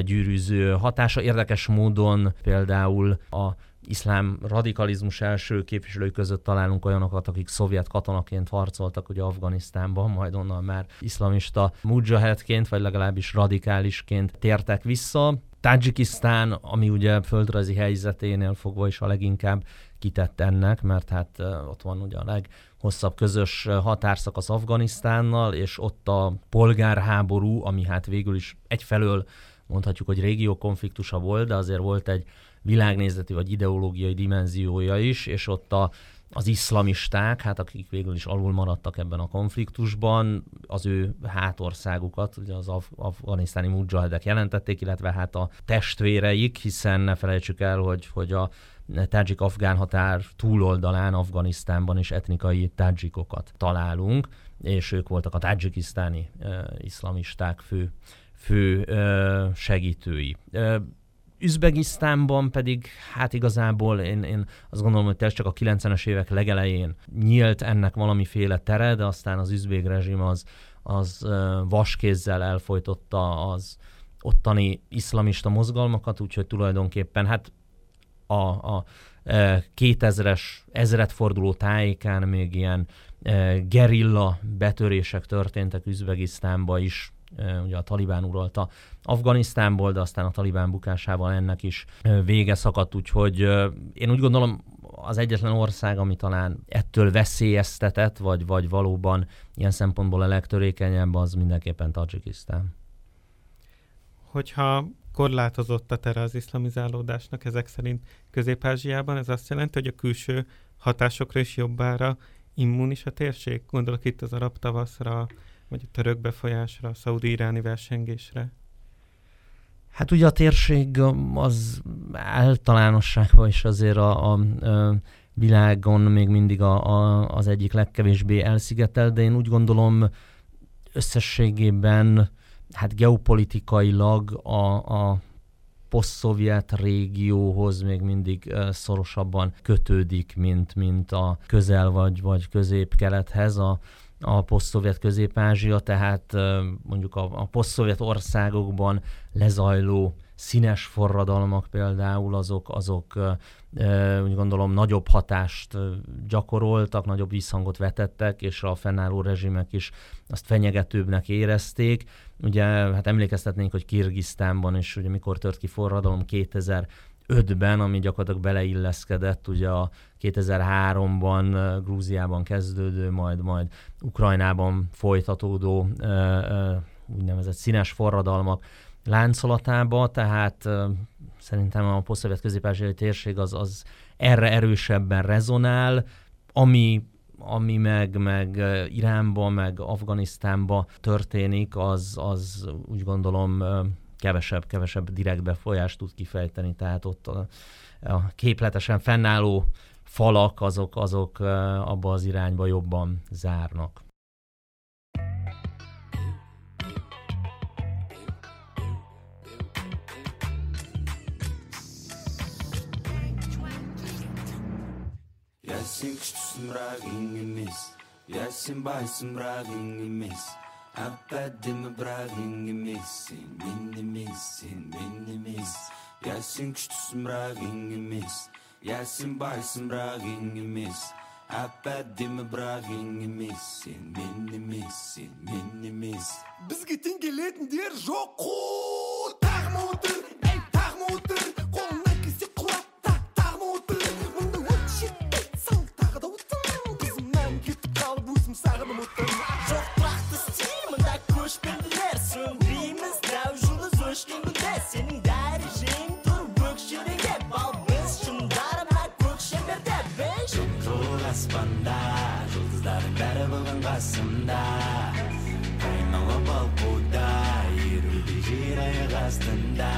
gyűrűző hatása. Érdekes módon például a iszlám radikalizmus első képviselői között találunk olyanokat, akik szovjet katonaként harcoltak ugye Afganisztánban, majd onnan már iszlamista mujahedként, vagy legalábbis radikálisként tértek vissza. Tajikisztán, ami ugye földrajzi helyzeténél fogva is a leginkább kitett ennek, mert hát ott van ugye a leghosszabb közös határszakasz Afganisztánnal, és ott a polgárháború, ami hát végül is egyfelől mondhatjuk, hogy régió konfliktusa volt, de azért volt egy világnézeti vagy ideológiai dimenziója is, és ott a, az iszlamisták, hát akik végül is alul maradtak ebben a konfliktusban, az ő hátországukat, ugye az af- afganisztáni mujahedek jelentették, illetve hát a testvéreik, hiszen ne felejtsük el, hogy, hogy a tádzsik-afgán határ túloldalán Afganisztánban is etnikai tádzsikokat találunk, és ők voltak a tádzsikisztáni uh, iszlamisták fő, fő uh, segítői. Uh, Üzbegisztánban pedig hát igazából én, én azt gondolom, hogy csak a 90-es évek legelején nyílt ennek valamiféle tere, de aztán az üzbég rezsim az, az vaskézzel elfolytotta az ottani iszlamista mozgalmakat, úgyhogy tulajdonképpen hát a, a 2000-es ezredforduló tájékán még ilyen gerilla betörések történtek Üzbegisztánba is, ugye a Talibán uralta Afganisztánból, de aztán a Talibán bukásával ennek is vége szakadt, úgyhogy én úgy gondolom, az egyetlen ország, ami talán ettől veszélyeztetett, vagy, vagy valóban ilyen szempontból a legtörékenyebb, az mindenképpen Tajikisztán. Hogyha korlátozott a tere az iszlamizálódásnak ezek szerint Közép-Ázsiában, ez azt jelenti, hogy a külső hatásokra is jobbára immunis a térség? Gondolok itt az arab tavaszra, vagy a török befolyásra, a szaudi-iráni versengésre? Hát ugye a térség az általánosságban is azért a, a, a világon még mindig a, a, az egyik legkevésbé elszigetel, de én úgy gondolom összességében hát geopolitikailag a, a poszt-szovjet régióhoz még még szorosabban kötődik, mint, mint a közel vagy, vagy közép-kelethez. A, a poszt-szovjet közép-ázsia, tehát mondjuk a, a poszt-szovjet országokban lezajló színes forradalmak például, azok, azok úgy gondolom nagyobb hatást gyakoroltak, nagyobb visszhangot vetettek, és a fennálló rezsimek is azt fenyegetőbbnek érezték. Ugye hát emlékeztetnénk, hogy Kirgisztánban is, ugye mikor tört ki forradalom 2000 2005-ben, ami gyakorlatilag beleilleszkedett ugye a 2003-ban Grúziában kezdődő, majd majd Ukrajnában folytatódó úgynevezett színes forradalmak láncolatába, tehát szerintem a posztszovjet közép térség az, az erre erősebben rezonál, ami ami meg, meg Iránban, meg Afganisztánban történik, az, az úgy gondolom kevesebb, kevesebb direkt befolyást tud kifejteni, tehát ott a, a képletesen fennálló falak, azok, azok abba az irányba jobban zárnak. Ясин күчтүсүн бірақ ең емес Ясин байсың бірақ ең Әдемі бірақ ең емес Сен мен емес, сен мен емес Ясин күчтүсүн бірақ ең емес Ясин байсың бірақ ең емес Ап әдемі бірақ ең емес Сен мен емес, сен мен емес Бізге тең келетіндер жоқ қой тағма отыр ей тағма отыр қолыңнан келсе құлап та тағма отыр мұнда от жетпейді сал тағы да отын қызымнан кетіп қалып өзім сағынып қасымда айналып балқуда еруде жер аяқ астында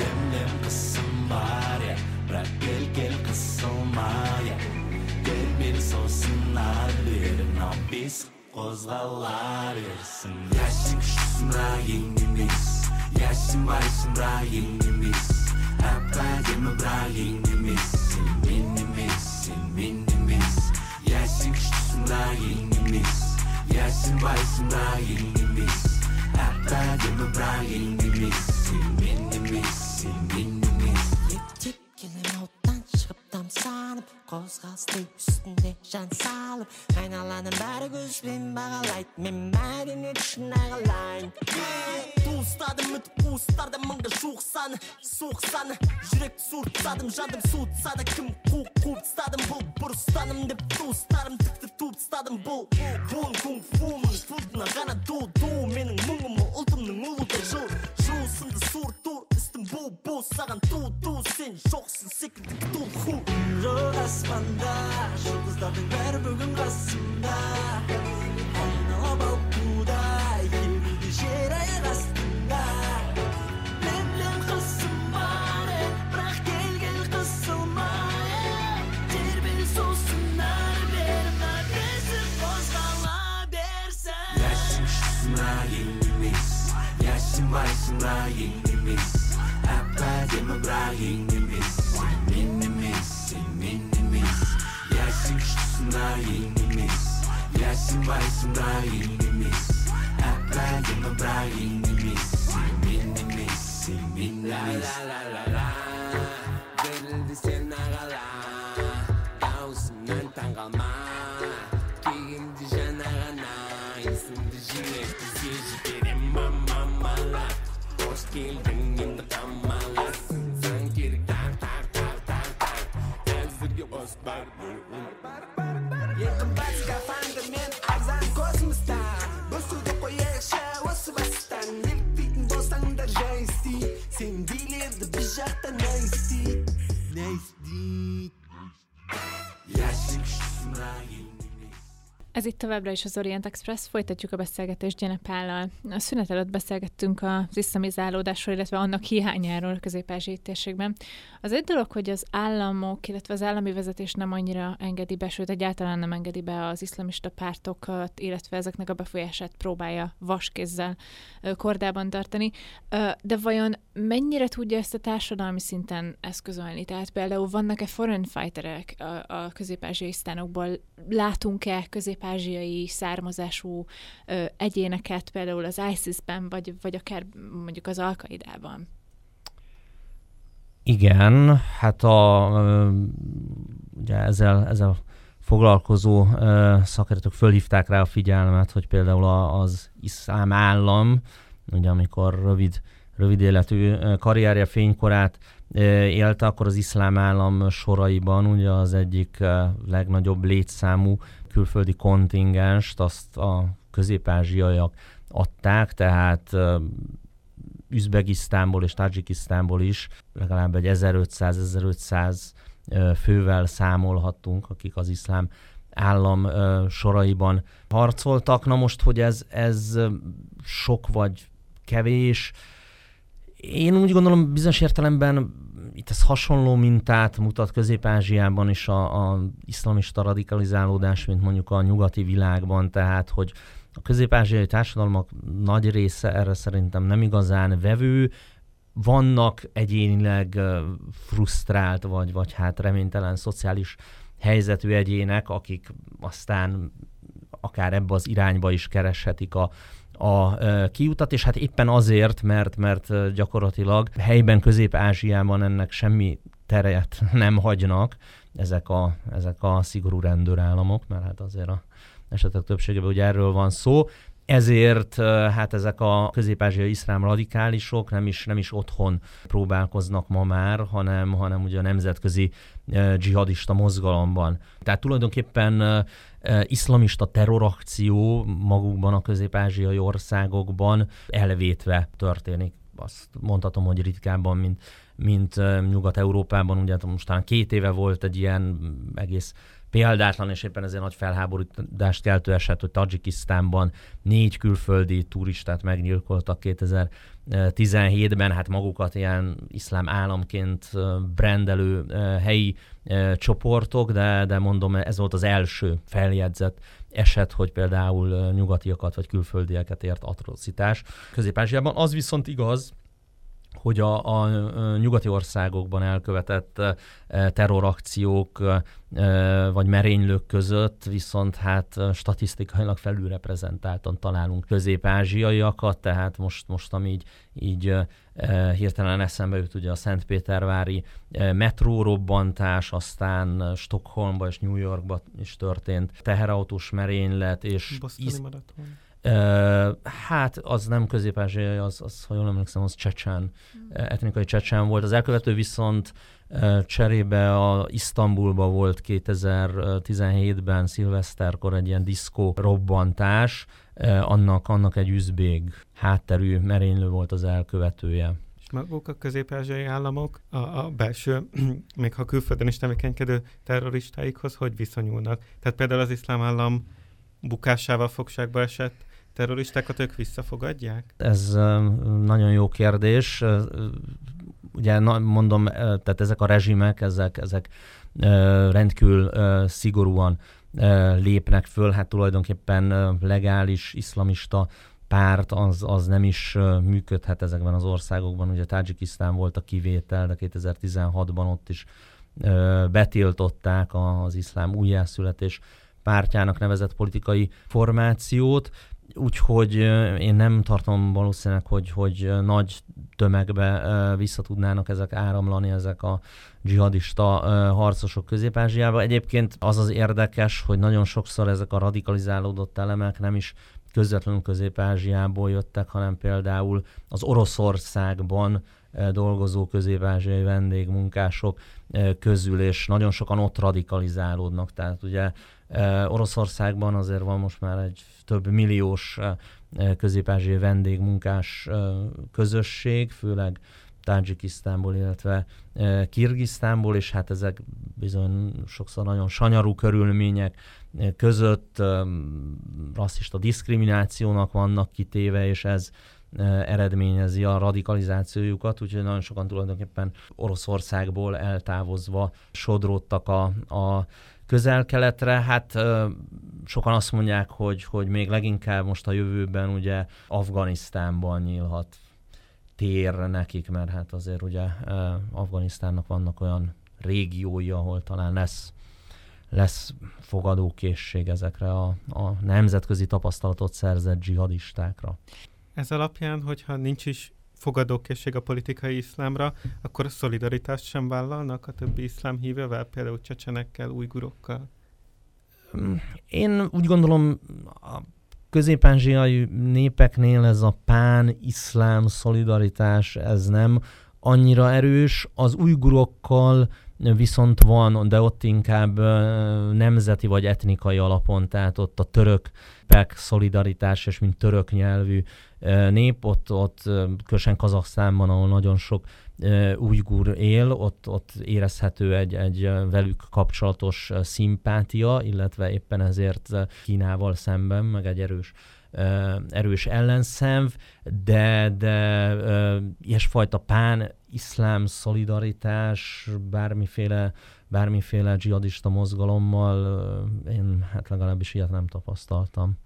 лем лем қысым бар я бірақ кел кел қысылма я кел бері сосын ары бері мынау бесік қозғала берсін иә сен күштісің бірақ ең емес иә сен байсың бірақ ең емес әп әдемі бірақ ең емес сен мен емес сен мен Gelsin küçüsünden yengimiz Gelsin bayısından yengimiz Hatta gemi ben yengimiz Senin benimiz, in benimiz қозғалысты үстінде жан салып айналаның бәрі көзбен бағалайды мен мәдениет үшін ағалайын туыстадым үтіп қуыстарда мыңға жуық саны суық саны жүректі суыртсадым жандым суытса да кім қуып қуып тастадым бұл бұрыстаным деп туыстарым тікті туып тастадым бұл бун кунг фумын фудна ғана ду ду менің мұңым ұлтымның ұлы жыл жу сынды үстім бу бу саған ту ту сен жоқсың секілді ктул ху Жоқ аспанда жұлдыздардың бәрі бүгін қасымда айналып балқуда еруде жер аяқ астында лем қысым бар бірақ кел кел қысылмай тербел сосын ары бері мына бесік қозғала берсін күштісің бірақ ең емес бірақ ең емес Apa demografinin is Minimiz, minimiz Gelsin küçüsünde yenimiz Gelsin baysında yenimiz Apa demografinin is Minimiz, minimiz La la la la Ez itt továbbra is az Orient Express, folytatjuk a beszélgetést Gyene Pállal. A szünet előtt beszélgettünk az iszlamizálódásról, illetve annak hiányáról a közép térségben. Az egy dolog, hogy az államok, illetve az állami vezetés nem annyira engedi be, sőt egyáltalán nem engedi be az iszlamista pártokat, illetve ezeknek a befolyását próbálja vaskézzel kordában tartani. De vajon mennyire tudja ezt a társadalmi szinten eszközölni? Tehát például vannak-e foreign fighterek a, a közép-ázsiai? Látunk-e közép-ázsiai származású ö, egyéneket például az ISIS-ben, vagy, vagy akár mondjuk az Al-Qaidában? Igen, hát a, ugye ezzel, ezzel foglalkozó szakértők fölhívták rá a figyelmet, hogy például a, az iszlám állam, ugye amikor rövid, rövid életű karrierje fénykorát élte, akkor az iszlám állam soraiban ugye az egyik legnagyobb létszámú külföldi kontingenst azt a közép-ázsiaiak adták, tehát Üzbegisztánból és Tajikisztánból is legalább egy 1500-1500 fővel számolhattunk, akik az iszlám állam soraiban harcoltak. Na most, hogy ez, ez sok vagy kevés, én úgy gondolom bizonyos értelemben itt ez hasonló mintát mutat Közép-Ázsiában is a, a iszlamista radikalizálódás, mint mondjuk a nyugati világban, tehát hogy a közép-ázsiai társadalmak nagy része erre szerintem nem igazán vevő, vannak egyénileg frusztrált, vagy, vagy hát reménytelen szociális helyzetű egyének, akik aztán akár ebbe az irányba is kereshetik a, a kiutat, és hát éppen azért, mert, mert gyakorlatilag helyben Közép-Ázsiában ennek semmi teret nem hagynak ezek a, ezek a szigorú rendőrállamok, mert hát azért a esetek többségében ugye erről van szó, ezért hát ezek a közép-ázsiai iszlám radikálisok nem is, nem is otthon próbálkoznak ma már, hanem, hanem ugye a nemzetközi dzsihadista mozgalomban. Tehát tulajdonképpen iszlamista terrorakció magukban a közép-ázsiai országokban elvétve történik. Azt mondhatom, hogy ritkábban, mint, mint Nyugat-Európában. Ugye most talán két éve volt egy ilyen egész példátlan, és éppen ezért nagy felháborodást keltő eset, hogy Tajikisztánban négy külföldi turistát megnyilkoltak 2017-ben, hát magukat ilyen iszlám államként brendelő helyi csoportok, de, de mondom, ez volt az első feljegyzett eset, hogy például nyugatiakat vagy külföldieket ért atrocitás közép -Ázsiában. Az viszont igaz, hogy a, a nyugati országokban elkövetett terrorakciók vagy merénylők között viszont hát statisztikailag felülreprezentáltan találunk közép-ázsiaiakat, tehát most, most ami így, így hirtelen eszembe jut ugye a Szentpétervári metrórobbantás, aztán Stockholmba és New Yorkba is történt teherautós merénylet, és Bostoni maraton hát az nem közép az, az, ha jól emlékszem, az csecsán, mm. etnikai csecsán volt. Az elkövető viszont cserébe a Isztambulba volt 2017-ben szilveszterkor egy ilyen diszkó robbantás, annak, annak egy üzbég hátterű merénylő volt az elkövetője. És maguk a közép államok a, a belső, még ha külföldön is tevékenykedő terroristáikhoz hogy viszonyulnak? Tehát például az iszlám állam bukásával fogságba esett terroristákat ők visszafogadják? Ez nagyon jó kérdés. Ugye mondom, tehát ezek a rezsimek, ezek, ezek rendkívül szigorúan lépnek föl, hát tulajdonképpen legális iszlamista párt az, az nem is működhet ezekben az országokban. Ugye Tajikisztán volt a kivétel, de 2016-ban ott is betiltották az iszlám újjászületés pártjának nevezett politikai formációt. Úgyhogy én nem tartom valószínűleg, hogy, hogy nagy tömegbe vissza tudnának ezek áramlani, ezek a dzsihadista harcosok közép -Ázsiába. Egyébként az az érdekes, hogy nagyon sokszor ezek a radikalizálódott elemek nem is közvetlenül Közép-Ázsiából jöttek, hanem például az Oroszországban dolgozó közép-ázsiai vendégmunkások közül, és nagyon sokan ott radikalizálódnak. Tehát ugye Oroszországban azért van most már egy több milliós közép-ázsiai vendégmunkás közösség, főleg Tajikisztánból, illetve Kirgisztánból, és hát ezek bizony sokszor nagyon sanyarú körülmények között rasszista diszkriminációnak vannak kitéve, és ez eredményezi a radikalizációjukat, úgyhogy nagyon sokan tulajdonképpen Oroszországból eltávozva sodródtak a, a közel-keletre, hát sokan azt mondják, hogy, hogy még leginkább most a jövőben ugye Afganisztánban nyílhat tér nekik, mert hát azért ugye Afganisztánnak vannak olyan régiói, ahol talán lesz lesz fogadókészség ezekre a, a nemzetközi tapasztalatot szerzett dzsihadistákra. Ez alapján, hogyha nincs is fogadókészség a politikai iszlámra, akkor a szolidaritást sem vállalnak a többi iszlám hívővel, például csecsenekkel, ujgurokkal? Én úgy gondolom, a közép népeknél ez a pán-iszlám szolidaritás, ez nem annyira erős. Az ujgurokkal viszont van, de ott inkább nemzeti vagy etnikai alapon, tehát ott a törökpek szolidaritás, és mint török nyelvű nép, ott, ott különösen Kazaksztánban, ahol nagyon sok ö, ujgur él, ott, ott érezhető egy, egy velük kapcsolatos szimpátia, illetve éppen ezért Kínával szemben, meg egy erős erős ellenszenv, de, de ilyesfajta pán-iszlám szolidaritás, bármiféle, bármiféle dzsihadista mozgalommal, én hát legalábbis ilyet nem tapasztaltam.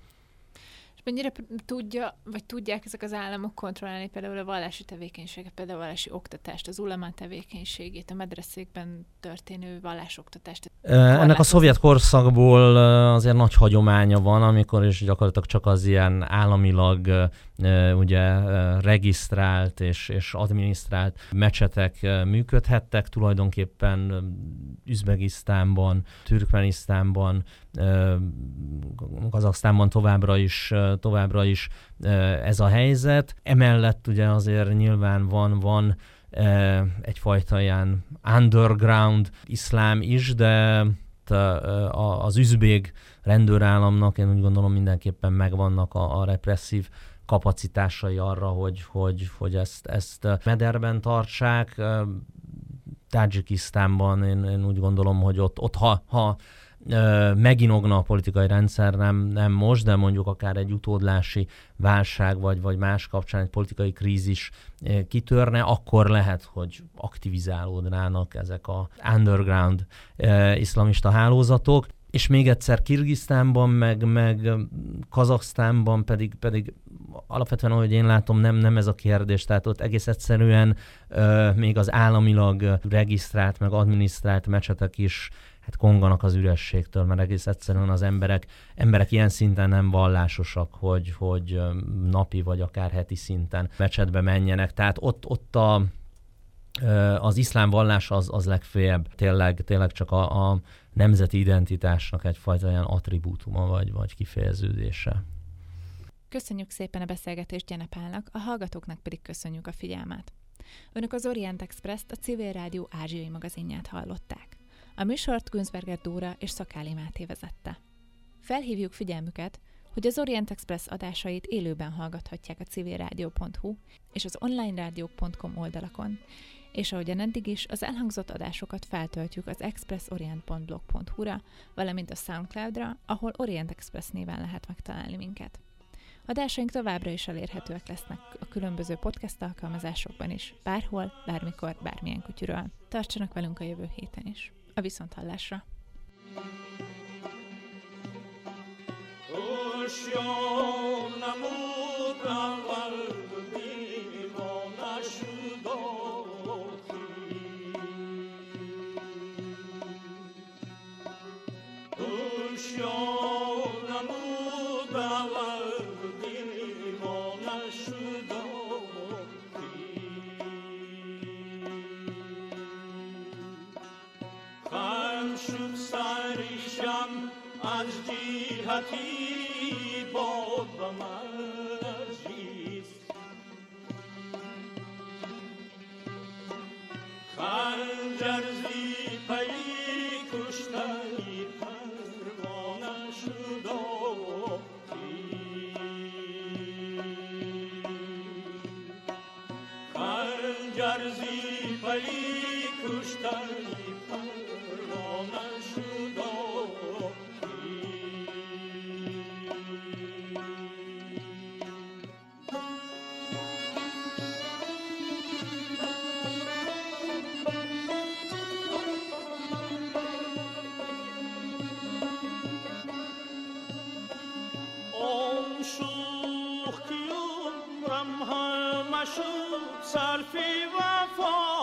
Mennyire tudja, vagy tudják ezek az államok kontrollálni például a vallási tevékenységet, például a vallási oktatást, az ulema tevékenységét, a medreszékben történő vallásoktatást? Ennek a szovjet korszakból azért nagy hagyománya van, amikor is gyakorlatilag csak az ilyen államilag ugye regisztrált és, és adminisztrált mecsetek működhettek, tulajdonképpen Üzbegisztánban, Türkmenisztánban, Kazaksztánban továbbra is, továbbra is ez a helyzet. Emellett ugye azért nyilván van, van egyfajta ilyen underground iszlám is, de az üzbég rendőrállamnak én úgy gondolom mindenképpen megvannak a, a represszív kapacitásai arra, hogy, hogy, hogy ezt, ezt mederben tartsák. Tajikisztánban én, én úgy gondolom, hogy ott, ott ha, ha meginogna a politikai rendszer, nem, nem most, de mondjuk akár egy utódlási válság, vagy, vagy más kapcsán egy politikai krízis kitörne, akkor lehet, hogy aktivizálódnának ezek a underground iszlamista hálózatok. És még egyszer Kirgisztánban, meg, meg Kazaksztánban pedig, pedig alapvetően, ahogy én látom, nem, nem ez a kérdés. Tehát ott egész egyszerűen ö, még az államilag regisztrált, meg adminisztrált mecsetek is hát konganak az ürességtől, mert egész egyszerűen az emberek, emberek ilyen szinten nem vallásosak, hogy, hogy napi vagy akár heti szinten mecsetbe menjenek. Tehát ott, ott a, az iszlám vallás az, az legfőjebb tényleg, tényleg csak a, a nemzeti identitásnak egyfajta olyan attribútuma vagy, vagy kifejeződése. Köszönjük szépen a beszélgetést Gyenepálnak, a hallgatóknak pedig köszönjük a figyelmet. Önök az Orient Express-t, a Civil Rádió ázsiai magazinját hallották. A műsort Günzberger Dóra és Szakáli Máté vezette. Felhívjuk figyelmüket, hogy az Orient Express adásait élőben hallgathatják a civilrádió.hu és az onlinerádió.com oldalakon, és ahogyan eddig is, az elhangzott adásokat feltöltjük az expressorient.blog.hu-ra, valamint a Soundcloud-ra, ahol Orient Express néven lehet megtalálni minket. Adásaink továbbra is elérhetőek lesznek a különböző podcast alkalmazásokban is, bárhol, bármikor, bármilyen kutyuról. Tartsanak velünk a jövő héten is a viszonthallásra. Ocean, साथी Shiva for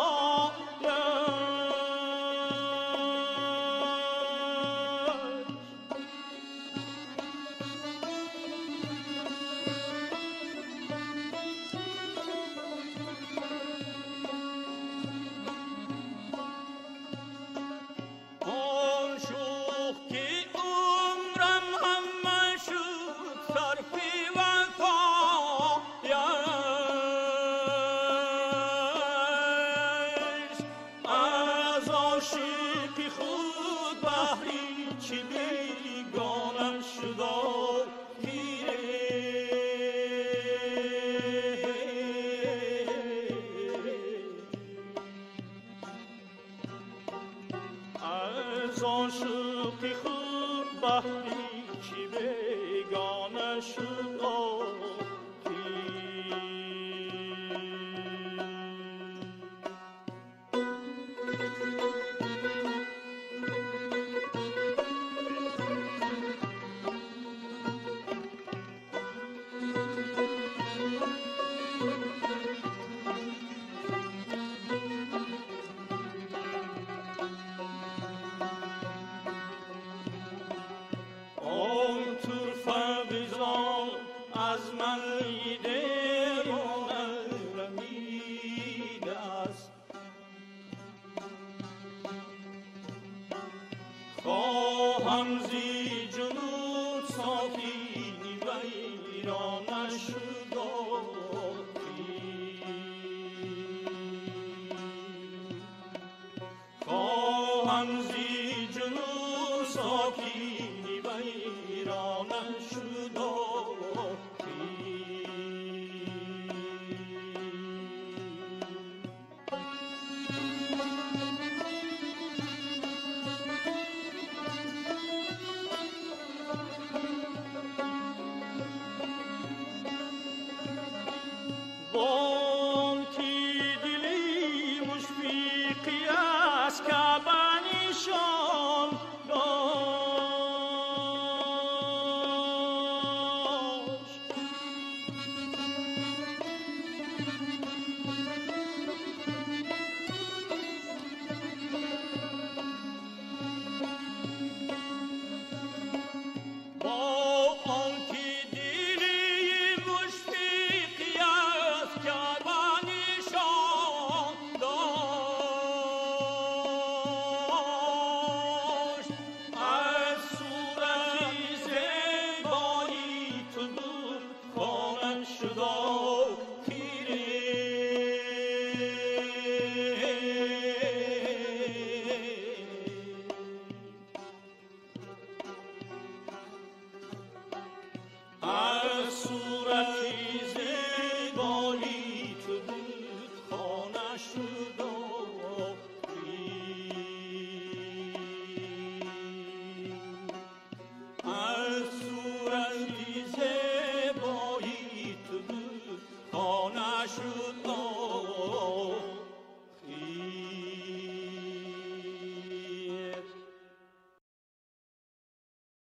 Ramzi Cunun Soki